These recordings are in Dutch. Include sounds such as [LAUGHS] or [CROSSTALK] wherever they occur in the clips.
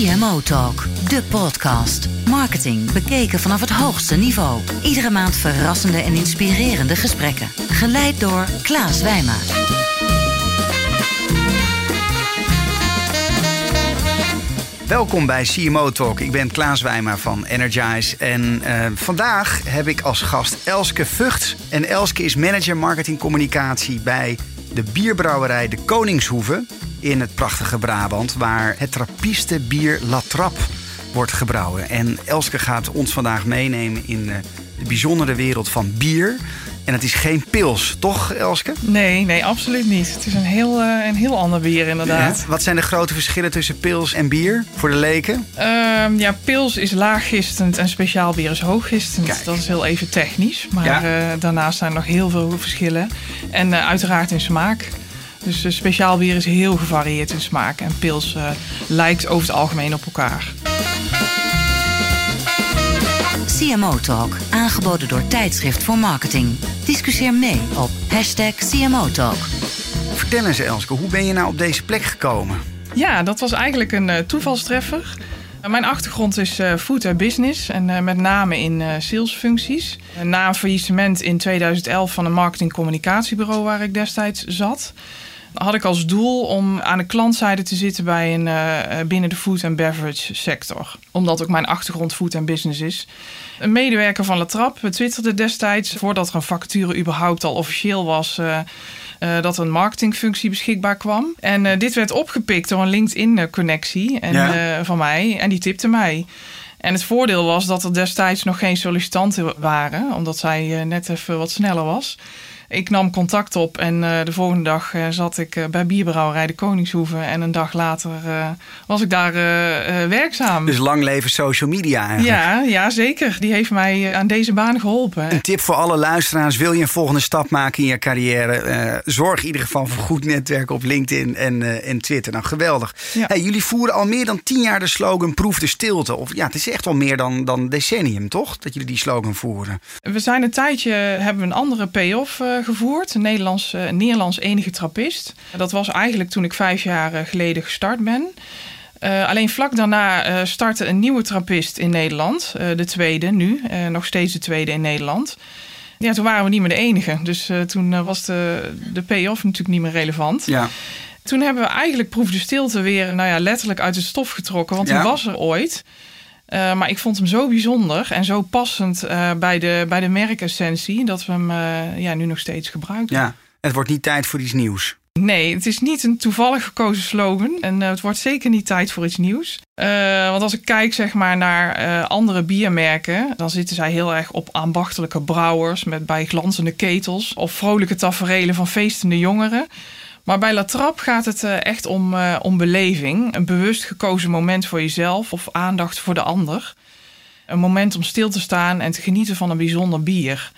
CMO Talk, de podcast. Marketing bekeken vanaf het hoogste niveau. Iedere maand verrassende en inspirerende gesprekken. Geleid door Klaas Wijma. Welkom bij CMO Talk. Ik ben Klaas Wijma van Energize. En uh, vandaag heb ik als gast Elske Vught. En Elske is manager marketing communicatie bij de bierbrouwerij De Koningshoeve in het prachtige Brabant, waar het trappiste bier La Trappe wordt gebrouwen. En Elske gaat ons vandaag meenemen in eh, de bijzondere wereld van bier. En het is geen pils, toch Elske? Nee, nee, absoluut niet. Het is een heel, uh, een heel ander bier inderdaad. Ja. Wat zijn de grote verschillen tussen pils en bier voor de leken? Uh, ja, pils is laaggistend en speciaal bier is hooggistend. Kijk. Dat is heel even technisch. Maar Ja. uh, daarnaast zijn er nog heel veel verschillen. En uiteraard in smaak. Dus uh, speciaal bier is heel gevarieerd in smaak. En pils uh, lijkt over het algemeen op elkaar. CMO Talk, aangeboden door Tijdschrift voor Marketing. Discussieer mee op hashtag CMO Talk. Vertel eens Elske, hoe ben je nou op deze plek gekomen? Ja, dat was eigenlijk een uh, toevalstreffer. Mijn achtergrond is uh, food en business en met name in salesfuncties. Na een faillissement in 2011 van een marketing-communicatiebureau waar ik destijds zat, had ik als doel om aan de klantzijde te zitten bij een, binnen de food and beverage sector. Omdat ook mijn achtergrond food en business is. Een medewerker van La Trappe twitterde destijds, voordat er een vacature überhaupt al officieel was. Uh, dat er een marketingfunctie beschikbaar kwam. En dit werd opgepikt door een LinkedIn-connectie ja. van mij. En die tipte mij. En het voordeel was dat er destijds nog geen sollicitanten waren. Omdat zij net even wat sneller was. Ik nam contact op en uh, de volgende dag uh, zat ik uh, bij bierbrouwerij de Koningshoeve. En een dag later was ik daar werkzaam. Dus lang leven social media eigenlijk. Ja, ja zeker. Die heeft mij aan deze baan geholpen. Een tip voor alle luisteraars. Wil je een volgende stap maken in je carrière? zorg in ieder geval voor goed netwerk op LinkedIn en, en Twitter. Nou, geweldig. Ja. Hey, jullie voeren al meer dan tien jaar de slogan Proef de stilte. Of ja, het is echt al meer dan, dan decennium, toch? Dat jullie die slogan voeren. We zijn een tijdje, hebben we een andere payoff gevoerd. Een Nederlands, uh, Nederlands enige trappist. Dat was eigenlijk toen ik vijf jaar uh, geleden gestart ben. Uh, alleen vlak daarna startte een nieuwe trappist in Nederland. de tweede nu. nog steeds de tweede in Nederland. Ja, toen waren we niet meer de enige. Dus toen was de, de payoff natuurlijk niet meer relevant. Ja. Toen hebben we eigenlijk Proef de Stilte weer nou ja, letterlijk uit het stof getrokken. Want ja. die was er ooit. Uh, maar ik vond hem zo bijzonder en zo passend uh, bij, de, bij de merkessentie dat we hem uh, ja, nu nog steeds gebruiken. Ja, het wordt niet tijd voor iets nieuws. Nee, het is niet een toevallig gekozen slogan. En het wordt zeker niet tijd voor iets nieuws. want als ik kijk zeg maar, naar andere biermerken, dan zitten zij heel erg op ambachtelijke brouwers met bij glanzende ketels of vrolijke taferelen van feestende jongeren. Maar bij La Trappe gaat het uh, echt om, uh, om beleving. Een bewust gekozen moment voor jezelf of aandacht voor de ander. Een moment om stil te staan en te genieten van een bijzonder bier.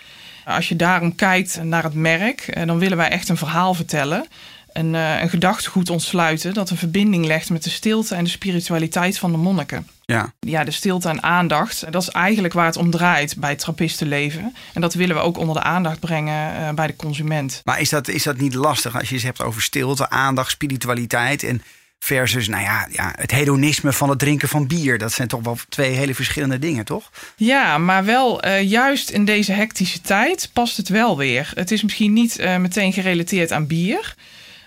Als je daarom kijkt naar het merk, uh, dan willen wij echt een verhaal vertellen. Een, een gedachtegoed ontsluiten dat een verbinding legt met de stilte en de spiritualiteit van de monniken. Ja. ja, de stilte en aandacht, dat is eigenlijk waar het om draait bij het trappistenleven. En dat willen we ook onder de aandacht brengen uh, bij de consument. Maar is dat, is dat niet lastig als je het hebt over stilte, aandacht, spiritualiteit en versus nou ja, ja, het hedonisme van het drinken van bier? Dat zijn toch wel twee hele verschillende dingen, toch? Ja, maar wel uh, juist in deze hectische tijd past het wel weer. Het is misschien niet uh, meteen gerelateerd aan bier.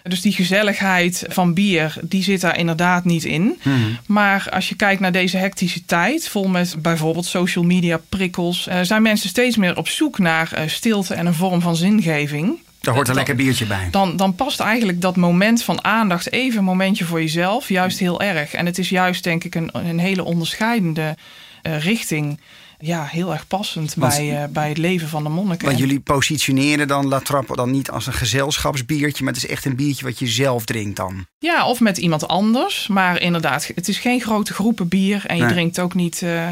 Dus die gezelligheid van bier, die zit daar inderdaad niet in. Hmm. Maar als je kijkt naar deze hectische tijd, vol met bijvoorbeeld social media prikkels, uh, zijn mensen steeds meer op zoek naar uh, stilte en een vorm van zingeving. Daar hoort een lekker biertje bij. Dan, dan past eigenlijk dat moment van aandacht, even een momentje voor jezelf, juist heel erg. En het is juist, denk ik, een, een hele onderscheidende uh, richting ja, heel erg passend Want- bij, eh, bij het leven van de monniken. Want jullie positioneren dan La Trappe dan niet als een gezelschapsbiertje, maar het is echt een biertje wat je zelf drinkt dan. Ja, of met iemand anders. Maar inderdaad, het is geen grote groepen bier. En je Nee. drinkt ook niet eh,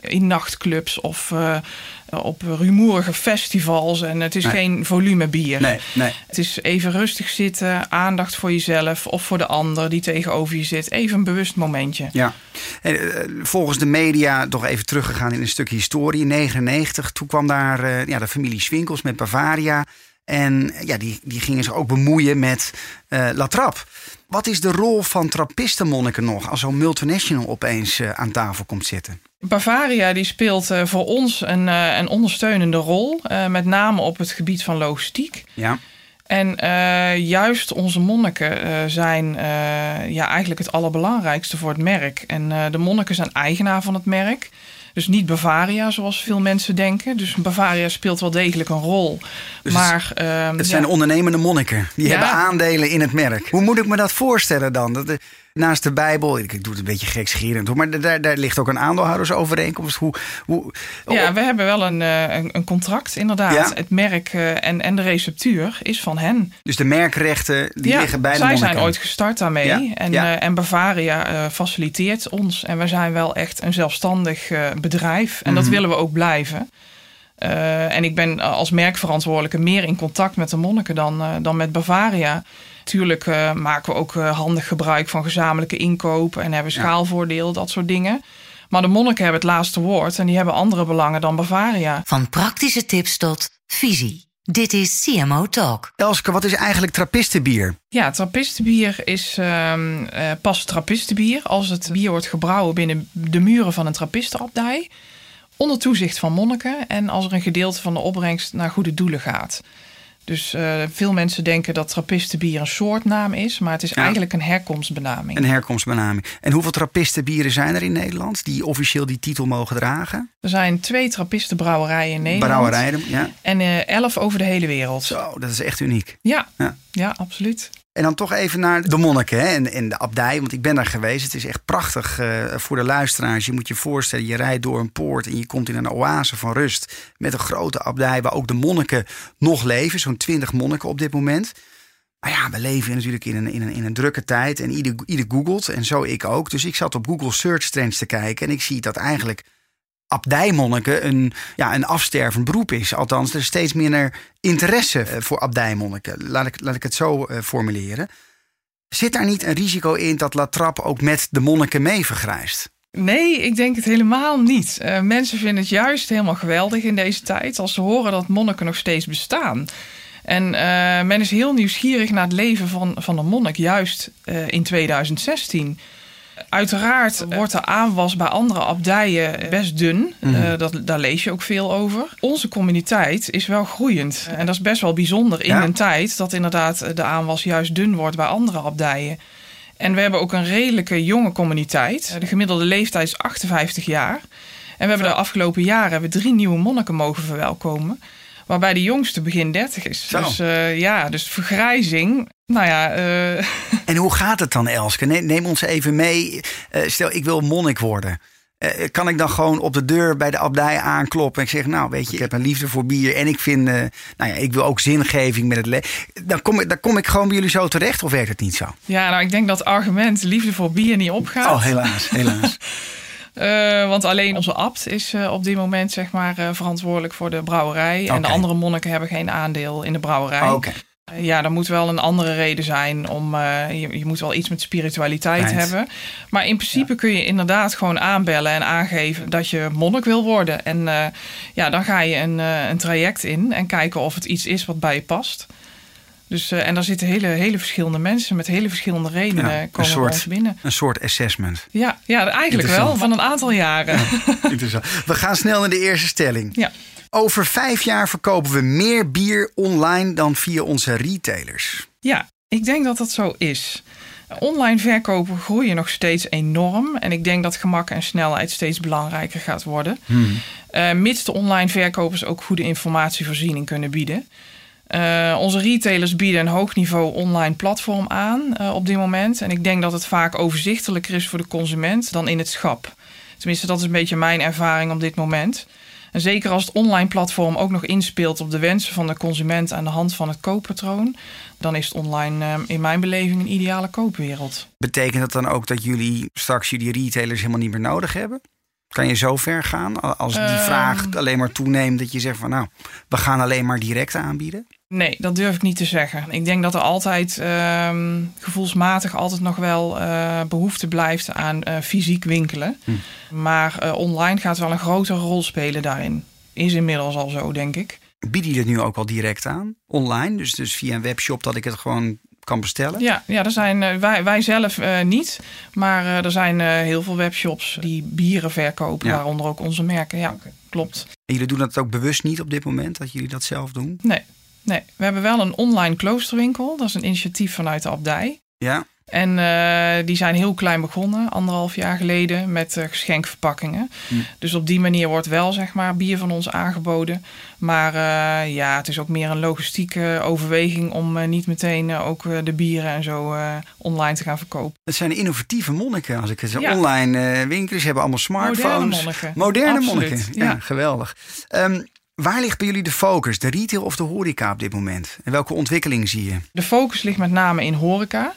in nachtclubs of eh, op rumoerige festivals. En het is Nee. geen volume bier. Nee, nee. Het is even rustig zitten, aandacht voor jezelf of voor de ander die tegenover je zit. Even een bewust momentje. Ja. En, eh, volgens de media toch even teruggegaan in een stukje historie. In 99, toen kwam daar eh, ja, de familie Swinkels met Bavaria. En ja, die, die gingen zich ook bemoeien met uh, La Trappe. Wat is de rol van trappistenmonniken nog als zo'n multinational opeens uh, aan tafel komt zitten? Bavaria die speelt uh, voor ons een, een ondersteunende rol, met name op het gebied van logistiek. Ja. En juist onze monniken zijn ja, eigenlijk het allerbelangrijkste voor het merk. En de monniken zijn eigenaar van het merk. Dus niet Bavaria, zoals veel mensen denken. Dus Bavaria speelt wel degelijk een rol. Dus maar, uh, het zijn ondernemende monniken. Die hebben aandelen in het merk. Hoe moet ik me dat voorstellen dan? Dat, naast de Bijbel, ik, doe het een beetje gekscherend hoor, maar daar, daar ligt ook een aandeelhoudersovereenkomst. Hoe, hoe, ja, we hebben wel een, eh, een, een contract, inderdaad. Het merk eh, en, en de receptuur is van hen. Dus de merkrechten die liggen bij de Zij zijn ooit gestart daarmee. En, uh, en Bavaria faciliteert ons. En we zijn wel echt een zelfstandig bedrijf. En dat mhm. willen we ook blijven. en ik ben als merkverantwoordelijke meer in contact met de monniken dan, dan met Bavaria. Natuurlijk uh, maken we ook uh, handig gebruik van gezamenlijke inkopen en hebben schaalvoordeel, dat soort dingen. Maar de monniken hebben het laatste woord en die hebben andere belangen dan Bavaria. Van praktische tips tot visie. Dit is CMO Talk. Elske, wat is eigenlijk trappistenbier? Ja, trappistenbier is uh, pas trappistenbier als het bier wordt gebrouwen binnen de muren van een trappistenabdij. Onder toezicht van monniken en als er een gedeelte van de opbrengst naar goede doelen gaat. Dus uh, veel mensen denken dat trappistenbier een soortnaam is, maar het is eigenlijk een herkomstbenaming. Een herkomstbenaming. En hoeveel trappistenbieren zijn er in Nederland die officieel die titel mogen dragen? Er zijn twee trappistenbrouwerijen in Nederland. Brouwerijen, ja. En uh, elf over de hele wereld. Zo, dat is echt uniek. Ja, ja. ja absoluut. En dan toch even naar de monniken hè, en, de abdij. Want ik ben daar geweest. Het is echt prachtig uh, voor de luisteraars. Je moet je voorstellen, je rijdt door een poort en je komt in een oase van rust. Met een grote abdij waar ook de monniken nog leven. Zo'n twintig monniken op dit moment. Maar ja, we leven natuurlijk in een, in een, in een drukke tijd. En ieder, ieder googelt. En zo ik ook. Dus ik zat op Google Search Trends te kijken. En ik zie dat eigenlijk abdijmonniken een, ja, een afstervend beroep is. Althans, er is steeds minder interesse eh, voor abdijmonniken. Laat ik, laat ik het zo uh, formuleren. Zit daar niet een risico in dat La Trappe ook met de monniken mee vergrijst? Nee, ik denk het helemaal niet. Uh, mensen vinden het juist helemaal geweldig in deze tijd als ze horen dat monniken nog steeds bestaan. En men is heel nieuwsgierig naar het leven van, van een monnik, juist in 2016. Uiteraard wordt de aanwas bij andere abdijen best dun. Mm. Uh, dat, daar lees je ook veel over. Onze communiteit is wel groeiend. En dat is best wel bijzonder in een tijd dat inderdaad de aanwas juist dun wordt bij andere abdijen. En we hebben ook een redelijke jonge communiteit. De gemiddelde leeftijd is 58 jaar. En we hebben de afgelopen jaren hebben drie nieuwe monniken mogen verwelkomen. Waarbij de jongste begin 30 is. Dus uh, ja, dus vergrijzing. Nou ja. Uh... [LAUGHS] En hoe gaat het dan, Elske? Neem ons even mee. Uh, stel, ik wil monnik worden. kan ik dan gewoon op de deur bij de abdij aankloppen en ik zeg, nou weet je, ik heb een liefde voor bier en ik vind, nou ja, ik wil ook zingeving met het leven. Dan kom, ik, dan kom ik gewoon bij jullie zo terecht of werkt het niet zo? Ja, nou ik denk dat argument liefde voor bier niet opgaat. Oh, helaas, helaas. [LAUGHS] Uh, want alleen onze abt is uh, op dit moment zeg maar, uh, verantwoordelijk voor de brouwerij. Okay. En de andere monniken hebben geen aandeel in de brouwerij. Oh, okay. ja, er moet wel een andere reden zijn. Om, je, je, moet wel iets met spiritualiteit right. hebben. Maar in principe ja. kun je inderdaad gewoon aanbellen en aangeven dat je monnik wil worden. En ja, dan ga je een, een traject in en kijken of het iets is wat bij je past. Dus, uh, en daar zitten hele, hele verschillende mensen met hele verschillende redenen ja, komen soort, ons binnen. Een soort assessment. Ja, ja eigenlijk wel, van een aantal jaren. Ja, interessant. We gaan snel naar de eerste stelling. Ja. Over vijf jaar verkopen we meer bier online dan via onze retailers. Ja, ik denk dat dat zo is. Online verkopen groeien nog steeds enorm. En ik denk dat gemak en snelheid steeds belangrijker gaat worden. Hmm. Uh, mits de online verkopers ook goede informatievoorziening kunnen bieden. Uh, onze retailers bieden een hoog niveau online platform aan uh, op dit moment. En ik denk dat het vaak overzichtelijker is voor de consument dan in het schap. Tenminste, dat is een beetje mijn ervaring op dit moment. En zeker als het online platform ook nog inspeelt op de wensen van de consument aan de hand van het kooppatroon, dan is het online uh, in mijn beleving een ideale koopwereld. Betekent dat dan ook dat jullie straks jullie retailers helemaal niet meer nodig hebben? Kan je zo ver gaan als die uh, vraag alleen maar toeneemt dat je zegt van nou, we gaan alleen maar direct aanbieden? Nee, dat durf ik niet te zeggen. Ik denk dat er altijd uh, gevoelsmatig altijd nog wel uh, behoefte blijft aan uh, fysiek winkelen. Hm. Maar uh, online gaat wel een grotere rol spelen daarin. Is inmiddels al zo, denk ik. Bieden jullie het nu ook al direct aan? Online? Dus, dus via een webshop dat ik het gewoon kan bestellen? Ja, ja er zijn, eh, wij, wij zelf uh, niet. Maar uh, er zijn heel veel webshops die bieren verkopen. Ja. Waaronder ook onze merken. Ja, klopt. En jullie doen dat ook bewust niet op dit moment? Dat jullie dat zelf doen? Nee. Nee, we hebben wel een online kloosterwinkel. Dat is een initiatief vanuit de abdij. Ja. En uh, die zijn heel klein begonnen, anderhalf jaar geleden, met uh, geschenkverpakkingen. Hm. Dus op die manier wordt wel, zeg maar, bier van ons aangeboden. Maar uh, ja, het is ook meer een logistieke overweging om niet meteen ook de bieren en zo online te gaan verkopen. Het zijn innovatieve monniken, als ik het zo ja. online winkels hebben allemaal smartphones. Moderne monniken. Moderne monniken, ja, ja. geweldig. Um, Waar ligt bij jullie de focus, de retail of de horeca op dit moment? En welke ontwikkeling zie je? De focus ligt met name in horeca.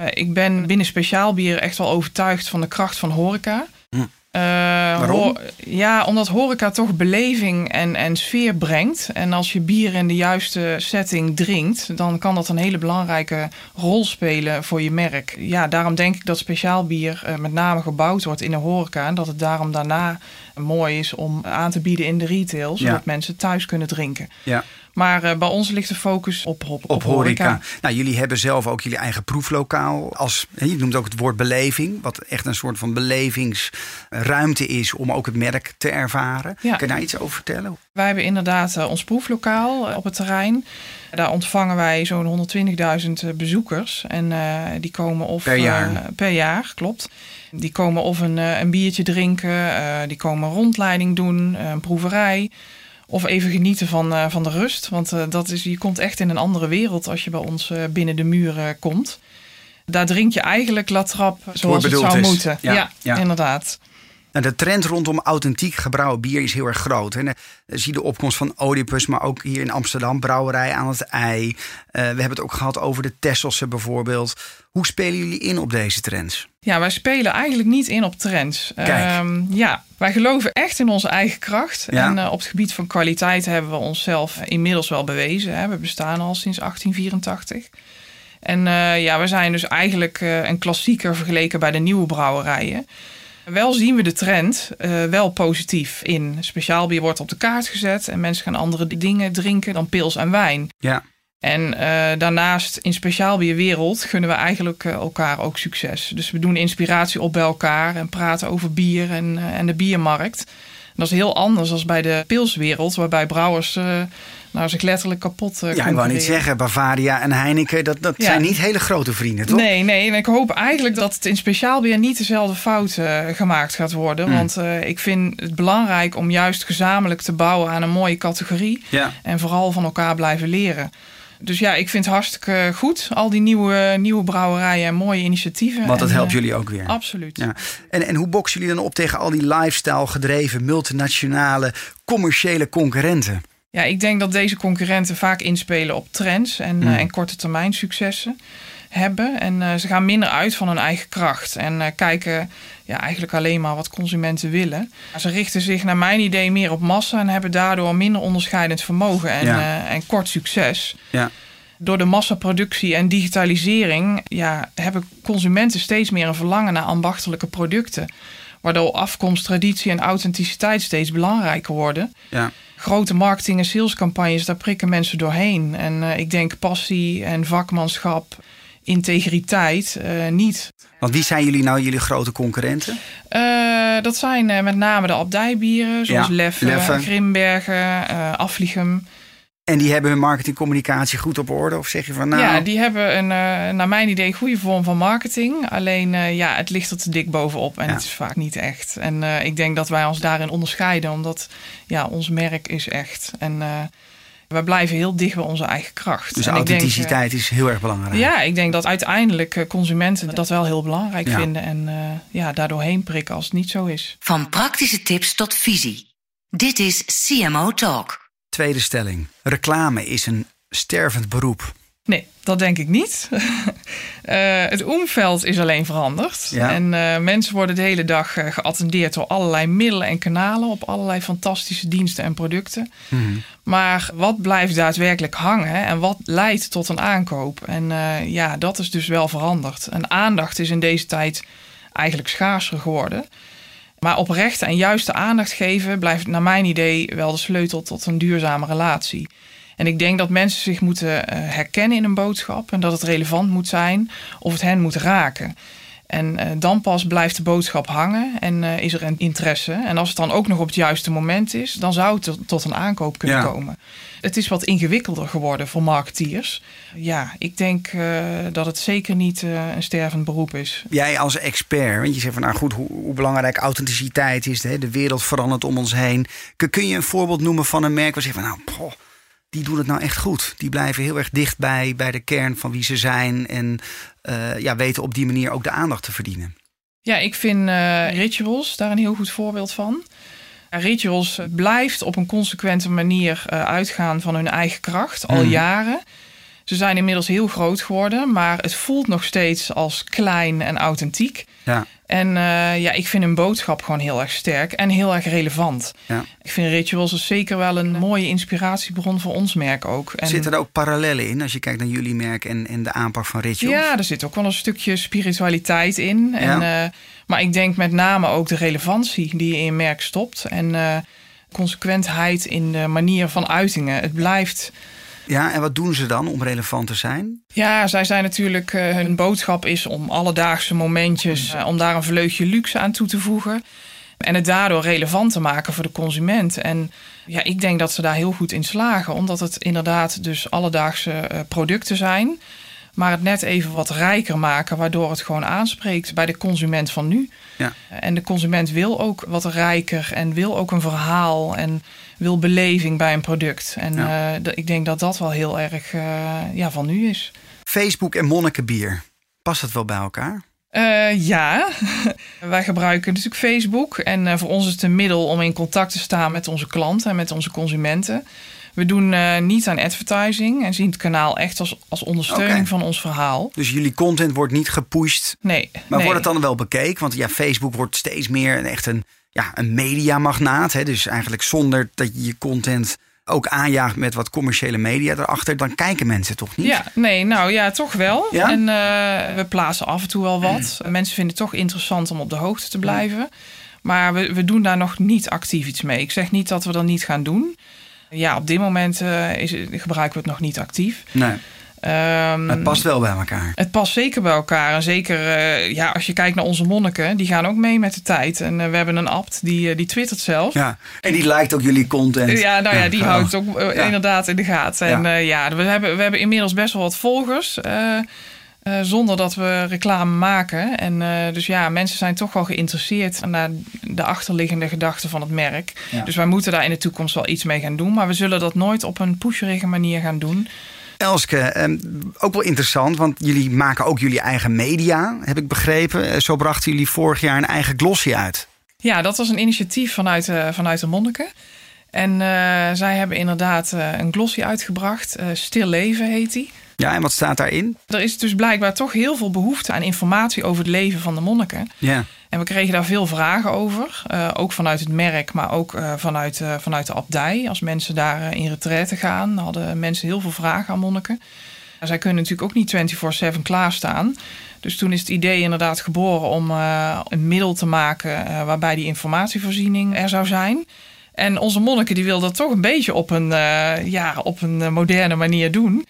Uh, ik ben binnen speciaalbier echt wel overtuigd van de kracht van horeca. Hm. Waarom? ja, omdat horeca toch beleving en, en sfeer brengt. En als je bier in de juiste setting drinkt, dan kan dat een hele belangrijke rol spelen voor je merk. Ja, daarom denk ik dat speciaalbier uh, met name gebouwd wordt in de horeca. En dat het daarom daarna mooi is om aan te bieden in de retail, zodat ja. mensen thuis kunnen drinken. Ja. Maar uh, bij ons ligt de focus op, op, op, op horeca. horeca. Nou, jullie hebben zelf ook jullie eigen proeflokaal. Als, je noemt ook het woord beleving, wat echt een soort van belevingsruimte is om ook het merk te ervaren. Ja. Kun je daar iets over vertellen? Wij hebben inderdaad uh, ons proeflokaal op het terrein. Daar ontvangen wij zo'n 120.000 bezoekers. En uh, die komen of per jaar, per jaar klopt. Die komen of een, een biertje drinken, die komen rondleiding doen, een proeverij. Of even genieten van, uh, van de rust. Want uh, dat is, je komt echt in een andere wereld als je bij ons uh, binnen de muren komt. Daar drink je eigenlijk latrap zoals het zou is. moeten. Ja, ja, ja, inderdaad. Nou, de trend rondom authentiek gebrouwen bier is heel erg groot. Hè. Zie de opkomst van Oedipus, maar ook hier in Amsterdam, brouwerij aan het ei. Uh, we hebben het ook gehad over de Tesselse bijvoorbeeld. Hoe spelen jullie in op deze trends? Ja, wij spelen eigenlijk niet in op trends. Um, ja, wij geloven echt in onze eigen kracht. Ja. En uh, op het gebied van kwaliteit hebben we onszelf inmiddels wel bewezen. Hè. We bestaan al sinds 1884. En uh, ja, we zijn dus eigenlijk een klassieker vergeleken bij de nieuwe brouwerijen. Wel zien we de trend uh, wel positief in. Speciaal bier wordt op de kaart gezet en mensen gaan andere dingen drinken dan pils en wijn. Ja. En uh, daarnaast in speciaalbierwereld gunnen we eigenlijk uh, elkaar ook succes. Dus we doen inspiratie op bij elkaar en praten over bier en, en de biermarkt. En dat is heel anders dan bij de pilswereld, waarbij brouwers nou, zich letterlijk kapot uh, Ja, ik wou niet zeggen, Bavaria en Heineken, dat, dat zijn niet hele grote vrienden, toch? Nee, nee. En ik hoop eigenlijk dat het in speciaalbier niet dezelfde fout uh, gemaakt gaat worden. Mm. Want uh, ik vind het belangrijk om juist gezamenlijk te bouwen aan een mooie categorie. Ja. En vooral van elkaar blijven leren. Dus ja, ik vind het hartstikke goed. Al die nieuwe, nieuwe brouwerijen en mooie initiatieven. Want dat en, helpt jullie ook weer. Absoluut. Ja. En, en hoe boksen jullie dan op tegen al die lifestyle gedreven, multinationale, commerciële concurrenten? Ja, ik denk dat deze concurrenten vaak inspelen op trends en, mm. uh, en korte termijn successen hebben. En uh, ze gaan minder uit van hun eigen kracht en uh, kijken ja, eigenlijk alleen maar wat consumenten willen. Ze richten zich naar mijn idee meer op massa en hebben daardoor minder onderscheidend vermogen en, ja. en kort succes. Ja. Door de massaproductie en digitalisering ja, hebben consumenten steeds meer een verlangen naar ambachtelijke producten. Waardoor afkomst, traditie en authenticiteit steeds belangrijker worden. Ja grote marketing- en salescampagnes, daar prikken mensen doorheen. En uh, ik denk passie en vakmanschap, integriteit uh, niet. Want wie zijn jullie nou, jullie grote concurrenten? Uh, dat zijn met name de abdijbieren, zoals ja, Leffe, Leffe, Grimbergen, Afliegem. En die hebben hun marketingcommunicatie goed op orde? Of zeg je van nou... Ja, die hebben een, uh, naar mijn idee, goede vorm van marketing. Alleen uh, ja, het ligt er te dik bovenop en ja. het is vaak niet echt. En uh, ik denk dat wij ons daarin onderscheiden, omdat ja, ons merk is echt. En wij blijven heel dicht bij onze eigen kracht. Dus en authenticiteit denk, is heel erg belangrijk. Ja, ik denk dat uiteindelijk consumenten dat wel heel belangrijk ja. vinden. En ja, daardoor heen prikken als het niet zo is. Van praktische tips tot visie. Dit is CMO Talk. Tweede stelling. Reclame is een stervend beroep. Nee, dat denk ik niet. uh, [LAUGHS] het omveld is alleen veranderd. Ja. En uh, mensen worden de hele dag uh, geattendeerd door allerlei middelen en kanalen op allerlei fantastische diensten en producten. Mm. Maar wat blijft daadwerkelijk hangen en wat leidt tot een aankoop? En ja, dat is dus wel veranderd. En aandacht is in deze tijd eigenlijk schaarser geworden. Maar oprechte en juiste aandacht geven blijft naar mijn idee wel de sleutel tot een duurzame relatie. En ik denk dat mensen zich moeten eh, herkennen in een boodschap en dat het relevant moet zijn of het hen moet raken. En uh, dan pas blijft de boodschap hangen en uh, is er een interesse. En als het dan ook nog op het juiste moment is, dan zou het tot een aankoop kunnen ja. komen. Het is wat ingewikkelder geworden voor marketeers. Ja, ik denk uh, dat het zeker niet een stervend beroep is. Jij als expert, want je zegt van nou goed, hoe, hoe belangrijk authenticiteit is. De, de wereld verandert om ons heen. Kun je een voorbeeld noemen van een merk waar je zegt van nou, poh, die doen het nou echt goed. Die blijven heel erg dicht bij, bij de kern van wie ze zijn. En uh, ja, weten op die manier ook de aandacht te verdienen. Ja, ik vind uh, Rituals daar een heel goed voorbeeld van. Rituals blijft op een consequente manier uh, uitgaan van hun eigen kracht, al Hmm. jaren. Ze zijn inmiddels heel groot geworden, maar het voelt nog steeds als klein en authentiek. Ja. En uh, ja, ik vind hun boodschap gewoon heel erg sterk en heel erg relevant. Ja. Ik vind Rituals zeker wel een mooie inspiratiebron voor ons merk ook. En Zitten er ook parallellen in als je kijkt naar jullie merk en, en de aanpak van Rituals? Ja, er zit ook wel een stukje spiritualiteit in. En, Ja. uh, maar ik denk met name ook de relevantie die je in je merk stopt. En uh, consequentheid in de manier van uitingen. Het blijft. Ja, en wat doen ze dan om relevant te zijn? Ja, zij zijn natuurlijk, uh, hun boodschap is om alledaagse momentjes, uh, om daar een vleugje luxe aan toe te voegen. En het daardoor relevant te maken voor de consument. En ja, ik denk dat ze daar heel goed in slagen, omdat het inderdaad dus alledaagse uh, producten zijn. Maar het net even wat rijker maken, waardoor het gewoon aanspreekt bij de consument van nu. Ja. En de consument wil ook wat rijker en wil ook een verhaal en wil beleving bij een product. En Ja. uh, ik denk dat dat wel heel erg uh, ja, van nu is. Facebook en Monnikenbier, past dat wel bij elkaar? Uh, ja, [LAUGHS] wij gebruiken natuurlijk Facebook. En voor ons is het een middel om in contact te staan met onze klanten en met onze consumenten. We doen uh, niet aan advertising en zien het kanaal echt als, als ondersteuning van ons verhaal. Dus jullie content wordt niet gepusht. Nee. Maar nee. wordt het dan wel bekeken? Want ja, Facebook wordt steeds meer een, echt een, ja, een mediamagnaat. Hè? Dus eigenlijk zonder dat je je content ook aanjaagt met wat commerciële media erachter, dan kijken mensen toch niet? Ja, nee, nou ja, toch wel. Ja? En uh, we plaatsen af en toe wel wat. Mensen vinden het toch interessant om op de hoogte te blijven. Maar we, we doen daar nog niet actief iets mee. Ik zeg niet dat we dat niet gaan doen. Ja, op dit moment uh, is, gebruiken we het nog niet actief. Nee. Um, het past wel bij elkaar. Het past zeker bij elkaar. En zeker uh, ja, als je kijkt naar onze monniken, die gaan ook mee met de tijd. En uh, we hebben een abt, die, die twittert zelf. Ja, en die lijkt ook jullie content. Ja, nou ja, ja die oh. houdt ook ja. inderdaad in de gaten. En ja, ja we, hebben, we hebben inmiddels best wel wat volgers. Uh, zonder dat we reclame maken. En uh, dus ja, mensen zijn toch wel geïnteresseerd naar de achterliggende gedachten van het merk. Ja. Dus wij moeten daar in de toekomst wel iets mee gaan doen. Maar we zullen dat nooit op een pusherige manier gaan doen. Elske, eh, ook wel interessant, want jullie maken ook jullie eigen media, heb ik begrepen. Eh, Zo brachten jullie vorig jaar een eigen glossy uit. Ja, dat was een initiatief vanuit, vanuit de monniken. En uh, zij hebben inderdaad een glossy uitgebracht. Stil leven heet die. Ja, en wat staat daarin? Er is dus blijkbaar toch heel veel behoefte aan informatie over het leven van de monniken. Ja. En we kregen daar veel vragen over. Uh, ook vanuit het merk, maar ook uh, vanuit, uh, vanuit de abdij. Als mensen daar in retraite gaan, hadden mensen heel veel vragen aan monniken. En zij kunnen natuurlijk ook niet 24-7 klaarstaan. Dus toen is het idee inderdaad geboren om een middel te maken waarbij die informatievoorziening er zou zijn. En onze monniken die wilden dat toch een beetje op een, ja, op een moderne manier doen.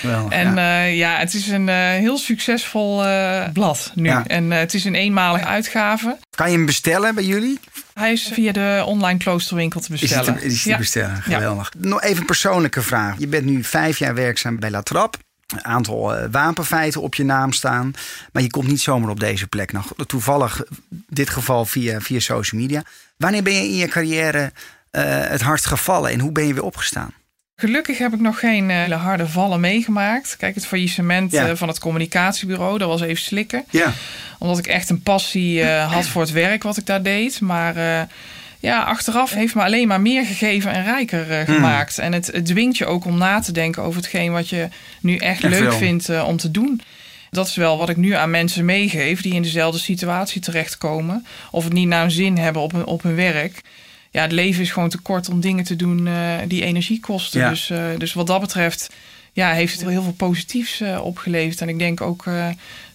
Wel, en ja. Uh, ja, het is een uh, heel succesvol uh, blad nu. Ja. En het is een eenmalige uitgave. Kan je hem bestellen bij jullie? Hij is via de online kloosterwinkel te bestellen. Is het te, is te ja. bestellen? Geweldig. Ja. Nog even een persoonlijke vraag. Je bent nu vijf jaar werkzaam bij La Trappe. Een aantal wapenfeiten op je naam staan. Maar je komt niet zomaar op deze plek. Nou, toevallig, dit geval via, via social media. Wanneer ben je in je carrière uh, het hardst gevallen en hoe ben je weer opgestaan? Gelukkig heb ik nog geen uh, hele harde vallen meegemaakt. Kijk, het faillissement ja. uh, van het communicatiebureau, dat was even slikken. Ja. Omdat ik echt een passie uh, [CLEARS THROAT] had voor het werk wat ik daar deed. Maar ja, achteraf heeft me alleen maar meer gegeven en rijker gemaakt. Mm. En het, het, dwingt je ook om na te denken over hetgeen wat je nu echt, echt leuk wel. vindt om te doen. Dat is wel wat ik nu aan mensen meegeef die in dezelfde situatie terechtkomen. Of het niet naar hun zin hebben op hun, op hun werk ja, het leven is gewoon te kort om dingen te doen uh, die energie kosten. Ja. Dus, uh, dus wat dat betreft ja, heeft het heel veel positiefs uh, opgeleverd. En ik denk ook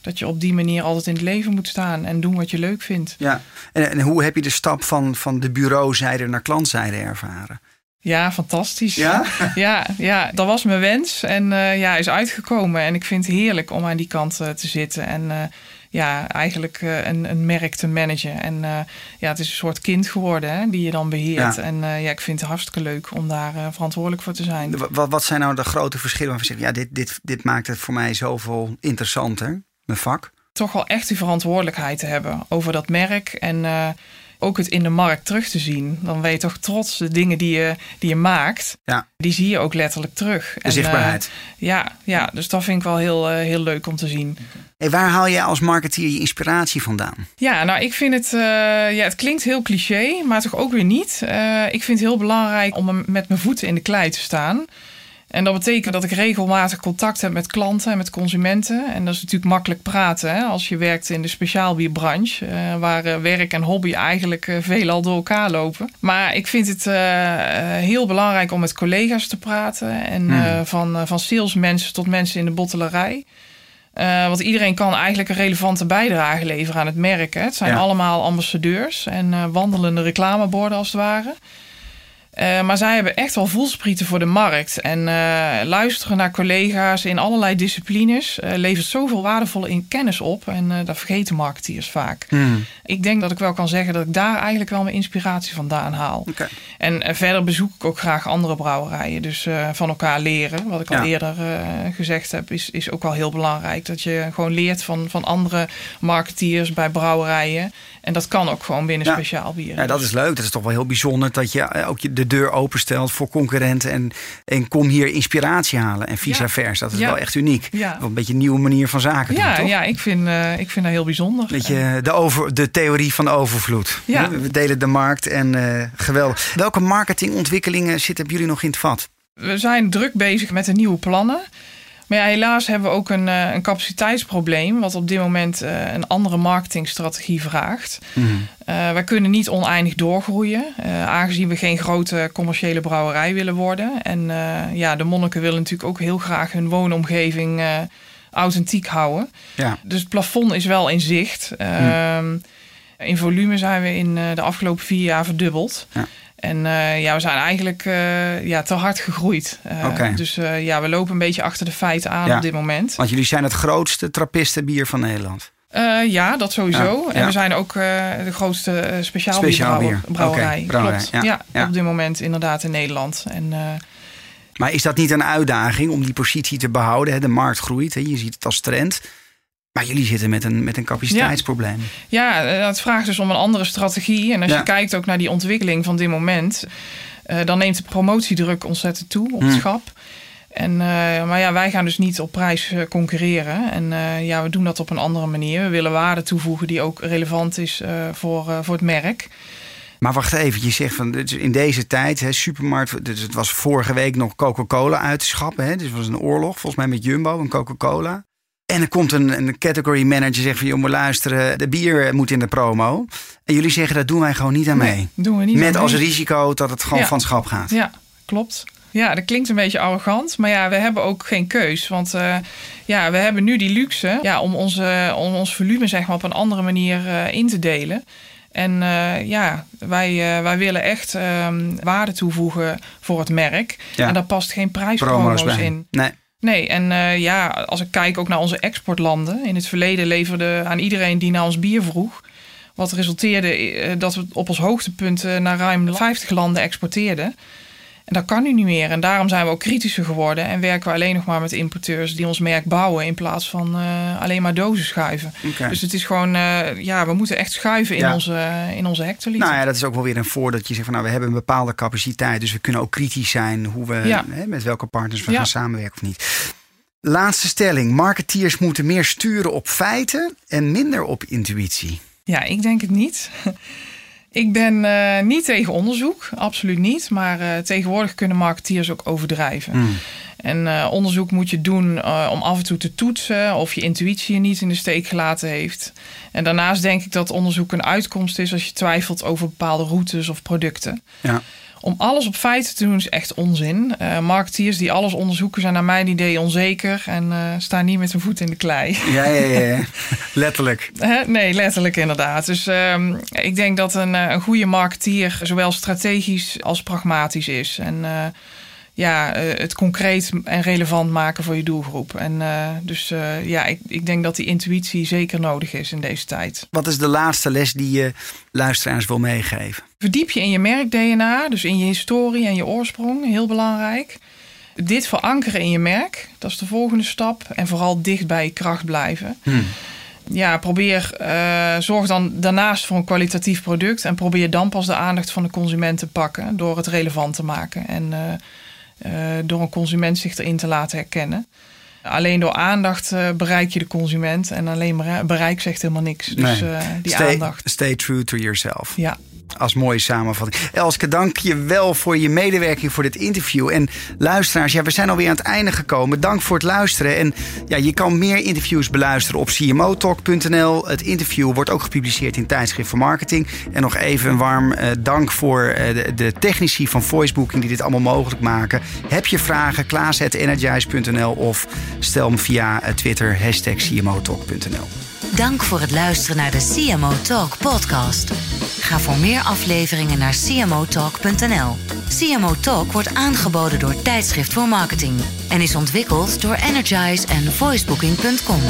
dat je op die manier altijd in het leven moet staan en doen wat je leuk vindt. Ja, en, en hoe heb je de stap van, van de bureauzijde naar klantzijde ervaren? Ja, fantastisch. Ja? [LAUGHS] ja, ja, dat was mijn wens en ja, is uitgekomen. En ik vind het heerlijk om aan die kant te zitten. En ja, eigenlijk uh, een, een merk te managen. En uh, ja, het is een soort kind geworden hè, die je dan beheert. Ja. En uh, ja, ik vind het hartstikke leuk om daar verantwoordelijk voor te zijn. Wat, wat zijn nou de grote verschillen waarvan je zegt, ja, dit, dit, dit maakt het voor mij zoveel interessanter, mijn vak? Toch wel echt die verantwoordelijkheid te hebben over dat merk. En ook het in de markt terug te zien. Dan ben je toch trots de dingen die je, die je maakt. Ja. Die zie je ook letterlijk terug. De en, zichtbaarheid. ja, ja, dus dat vind ik wel heel, heel leuk om te zien. Hey, waar haal jij als marketeer je inspiratie vandaan? Ja, nou, ik vind het, uh, ja, het klinkt heel cliché, maar toch ook weer niet. Ik vind het heel belangrijk om met mijn voeten in de klei te staan. En dat betekent dat ik regelmatig contact heb met klanten en met consumenten. En dat is natuurlijk makkelijk praten hè, als je werkt in de speciaalbierbranche, uh, waar werk en hobby eigenlijk veelal door elkaar lopen. Maar ik vind het heel belangrijk om met collega's te praten. En hmm. van, van salesmensen tot mensen in de bottelerij. Uh, want iedereen kan eigenlijk een relevante bijdrage leveren aan het merk. Hè. Het zijn allemaal ambassadeurs en uh, wandelende reclameborden als het ware. Uh, maar zij hebben echt wel voelsprieten voor de markt. En uh, luisteren naar collega's in allerlei disciplines uh, levert zoveel waardevolle in kennis op. En dat vergeten marketeers vaak. Hmm. Ik denk dat ik wel kan zeggen dat ik daar eigenlijk wel mijn inspiratie vandaan haal. Okay. En verder bezoek ik ook graag andere brouwerijen. Dus van elkaar leren. Wat ik al eerder gezegd heb, is, is ook wel heel belangrijk. Dat je gewoon leert van, van andere marketeers bij brouwerijen. En dat kan ook gewoon binnen speciaal bier. Ja, dat is leuk. Dat is toch wel heel bijzonder dat je ook de deur openstelt voor concurrenten. En, en kom hier inspiratie halen en vice versa. Dat is wel echt uniek. Ja. Een beetje een nieuwe manier van zaken ja, doen, toch? Ja, ik vind, uh, ik vind dat heel bijzonder. Beetje de, over, de theorie van de overvloed. Ja. We delen de markt en uh, geweldig. Welke marketingontwikkelingen zitten jullie nog in het vat? We zijn druk bezig met de nieuwe plannen. Maar ja, helaas hebben we ook een, uh, een capaciteitsprobleem, wat op dit moment uh, een andere marketingstrategie vraagt. Mm. Uh, wij kunnen niet oneindig doorgroeien, aangezien we geen grote commerciële brouwerij willen worden. En ja, de monniken willen natuurlijk ook heel graag hun woonomgeving authentiek houden. Ja. Dus het plafond is wel in zicht. Mm. In volume zijn we in de afgelopen vier jaar verdubbeld. Ja. En uh, ja, we zijn eigenlijk uh, ja, te hard gegroeid. Uh, okay. Dus ja, we lopen een beetje achter de feiten aan op dit moment. Want jullie zijn het grootste trappistenbier van Nederland. ja, dat sowieso. Ja, en we zijn ook de grootste speciaal, speciaal brouwerij. Klopt. Ja, op dit moment inderdaad in Nederland. En, maar is dat niet een uitdaging om die positie te behouden? De markt groeit, je ziet het als trend. Maar jullie zitten met een, met een capaciteitsprobleem. Ja, ja het vraagt dus om een andere strategie. En als je kijkt ook naar die ontwikkeling van dit moment, uh, dan neemt de promotiedruk ontzettend toe op het hmm. schap. En, uh, maar ja, wij gaan dus niet op prijs concurreren. En ja, we doen dat op een andere manier. We willen waarde toevoegen die ook relevant is voor, voor het merk. Maar wacht even, je zegt van in deze tijd, hè, supermarkt, dus het was vorige week nog Coca-Cola uit te schappen. Hè, dus het was een oorlog, volgens mij met Jumbo en Coca-Cola. En er komt een, een category manager zegt van... joh, maar luisteren, de bier moet in de promo. En jullie zeggen, dat doen wij gewoon niet aan mee. Nee, doen we niet Met als risico dat het gewoon van schap gaat. Ja, klopt. Ja, dat klinkt een beetje arrogant. Maar ja, we hebben ook geen keus. Want uh, ja, we hebben nu die luxe ja, om, onze, om ons volume zeg maar, op een andere manier uh, in te delen. En uh, ja, wij, wij willen echt ehm, waarde toevoegen voor het merk. Ja. En daar past geen prijspromo's in. Nee. Nee, en uh, ja, als ik kijk ook naar onze exportlanden. In het verleden leverden aan iedereen die naar ons bier vroeg. Wat resulteerde uh, dat we op ons hoogtepunt uh, naar ruim 50 landen exporteerden. En dat kan nu niet meer. En daarom zijn we ook kritischer geworden. En werken we alleen nog maar met importeurs die ons merk bouwen. In plaats van uh, alleen maar dozen schuiven. Okay. Dus het is gewoon, uh, ja, we moeten echt schuiven in, ja. onze, in onze hectoliter. Nou ja, dat is ook wel weer een voor dat je zegt van nou, we hebben een bepaalde capaciteit. Dus we kunnen ook kritisch zijn hoe we, ja. hè, met welke partners we ja. gaan samenwerken of niet. Laatste stelling. Marketeers moeten meer sturen op feiten en minder op intuïtie. Ja, ik denk het niet. [LAUGHS] Ik ben uh, niet tegen onderzoek, absoluut niet. Maar uh, tegenwoordig kunnen marketeers ook overdrijven. Mm. En uh, onderzoek moet je doen om af en toe te toetsen of je intuïtie je niet in de steek gelaten heeft. En daarnaast denk ik dat onderzoek een uitkomst is als je twijfelt over bepaalde routes of producten. Ja. Om alles op feiten te doen is echt onzin. Uh, marketeers die alles onderzoeken zijn naar mijn idee onzeker en uh, staan niet met hun voet in de klei. Ja, ja, ja. [LAUGHS] letterlijk. nee, letterlijk inderdaad. Dus uh, ik denk dat een, een goede marketeer zowel strategisch als pragmatisch is. En ja, het concreet en relevant maken voor je doelgroep. En dus ja, ik, ik denk dat die intuïtie zeker nodig is in deze tijd. Wat is de laatste les die je luisteraars wil meegeven? Verdiep je in je merk-DNA, dus in je historie en je oorsprong, heel belangrijk. Dit verankeren in je merk, dat is de volgende stap. En vooral dicht bij je kracht blijven. Hmm. Ja, probeer, uh, zorg dan daarnaast voor een kwalitatief product. En probeer dan pas de aandacht van de consument te pakken door het relevant te maken. En door een consument zich erin te laten herkennen. Alleen door aandacht bereik je de consument. En alleen bereik zegt helemaal niks. Dus nee. die stay, aandacht. Stay true to yourself. Ja als mooie samenvatting. Elske, dank je wel voor je medewerking voor dit interview. En luisteraars, ja, we zijn alweer aan het einde gekomen. Dank voor het luisteren. En ja, je kan meer interviews beluisteren op cmotalk.nl. Het interview wordt ook gepubliceerd in Tijdschrift voor Marketing. En nog even een warm uh, dank voor uh, de, technici van Voicebooking die dit allemaal mogelijk maken. Heb je vragen? Klaas.energize.nl of stel me via uh, Twitter cmotalk.nl. Dank voor het luisteren naar de CMO Talk podcast. Ga voor meer afleveringen naar cmotalk.nl. CMO Talk wordt aangeboden door Tijdschrift voor Marketing en is ontwikkeld door Energize en voicebooking.com.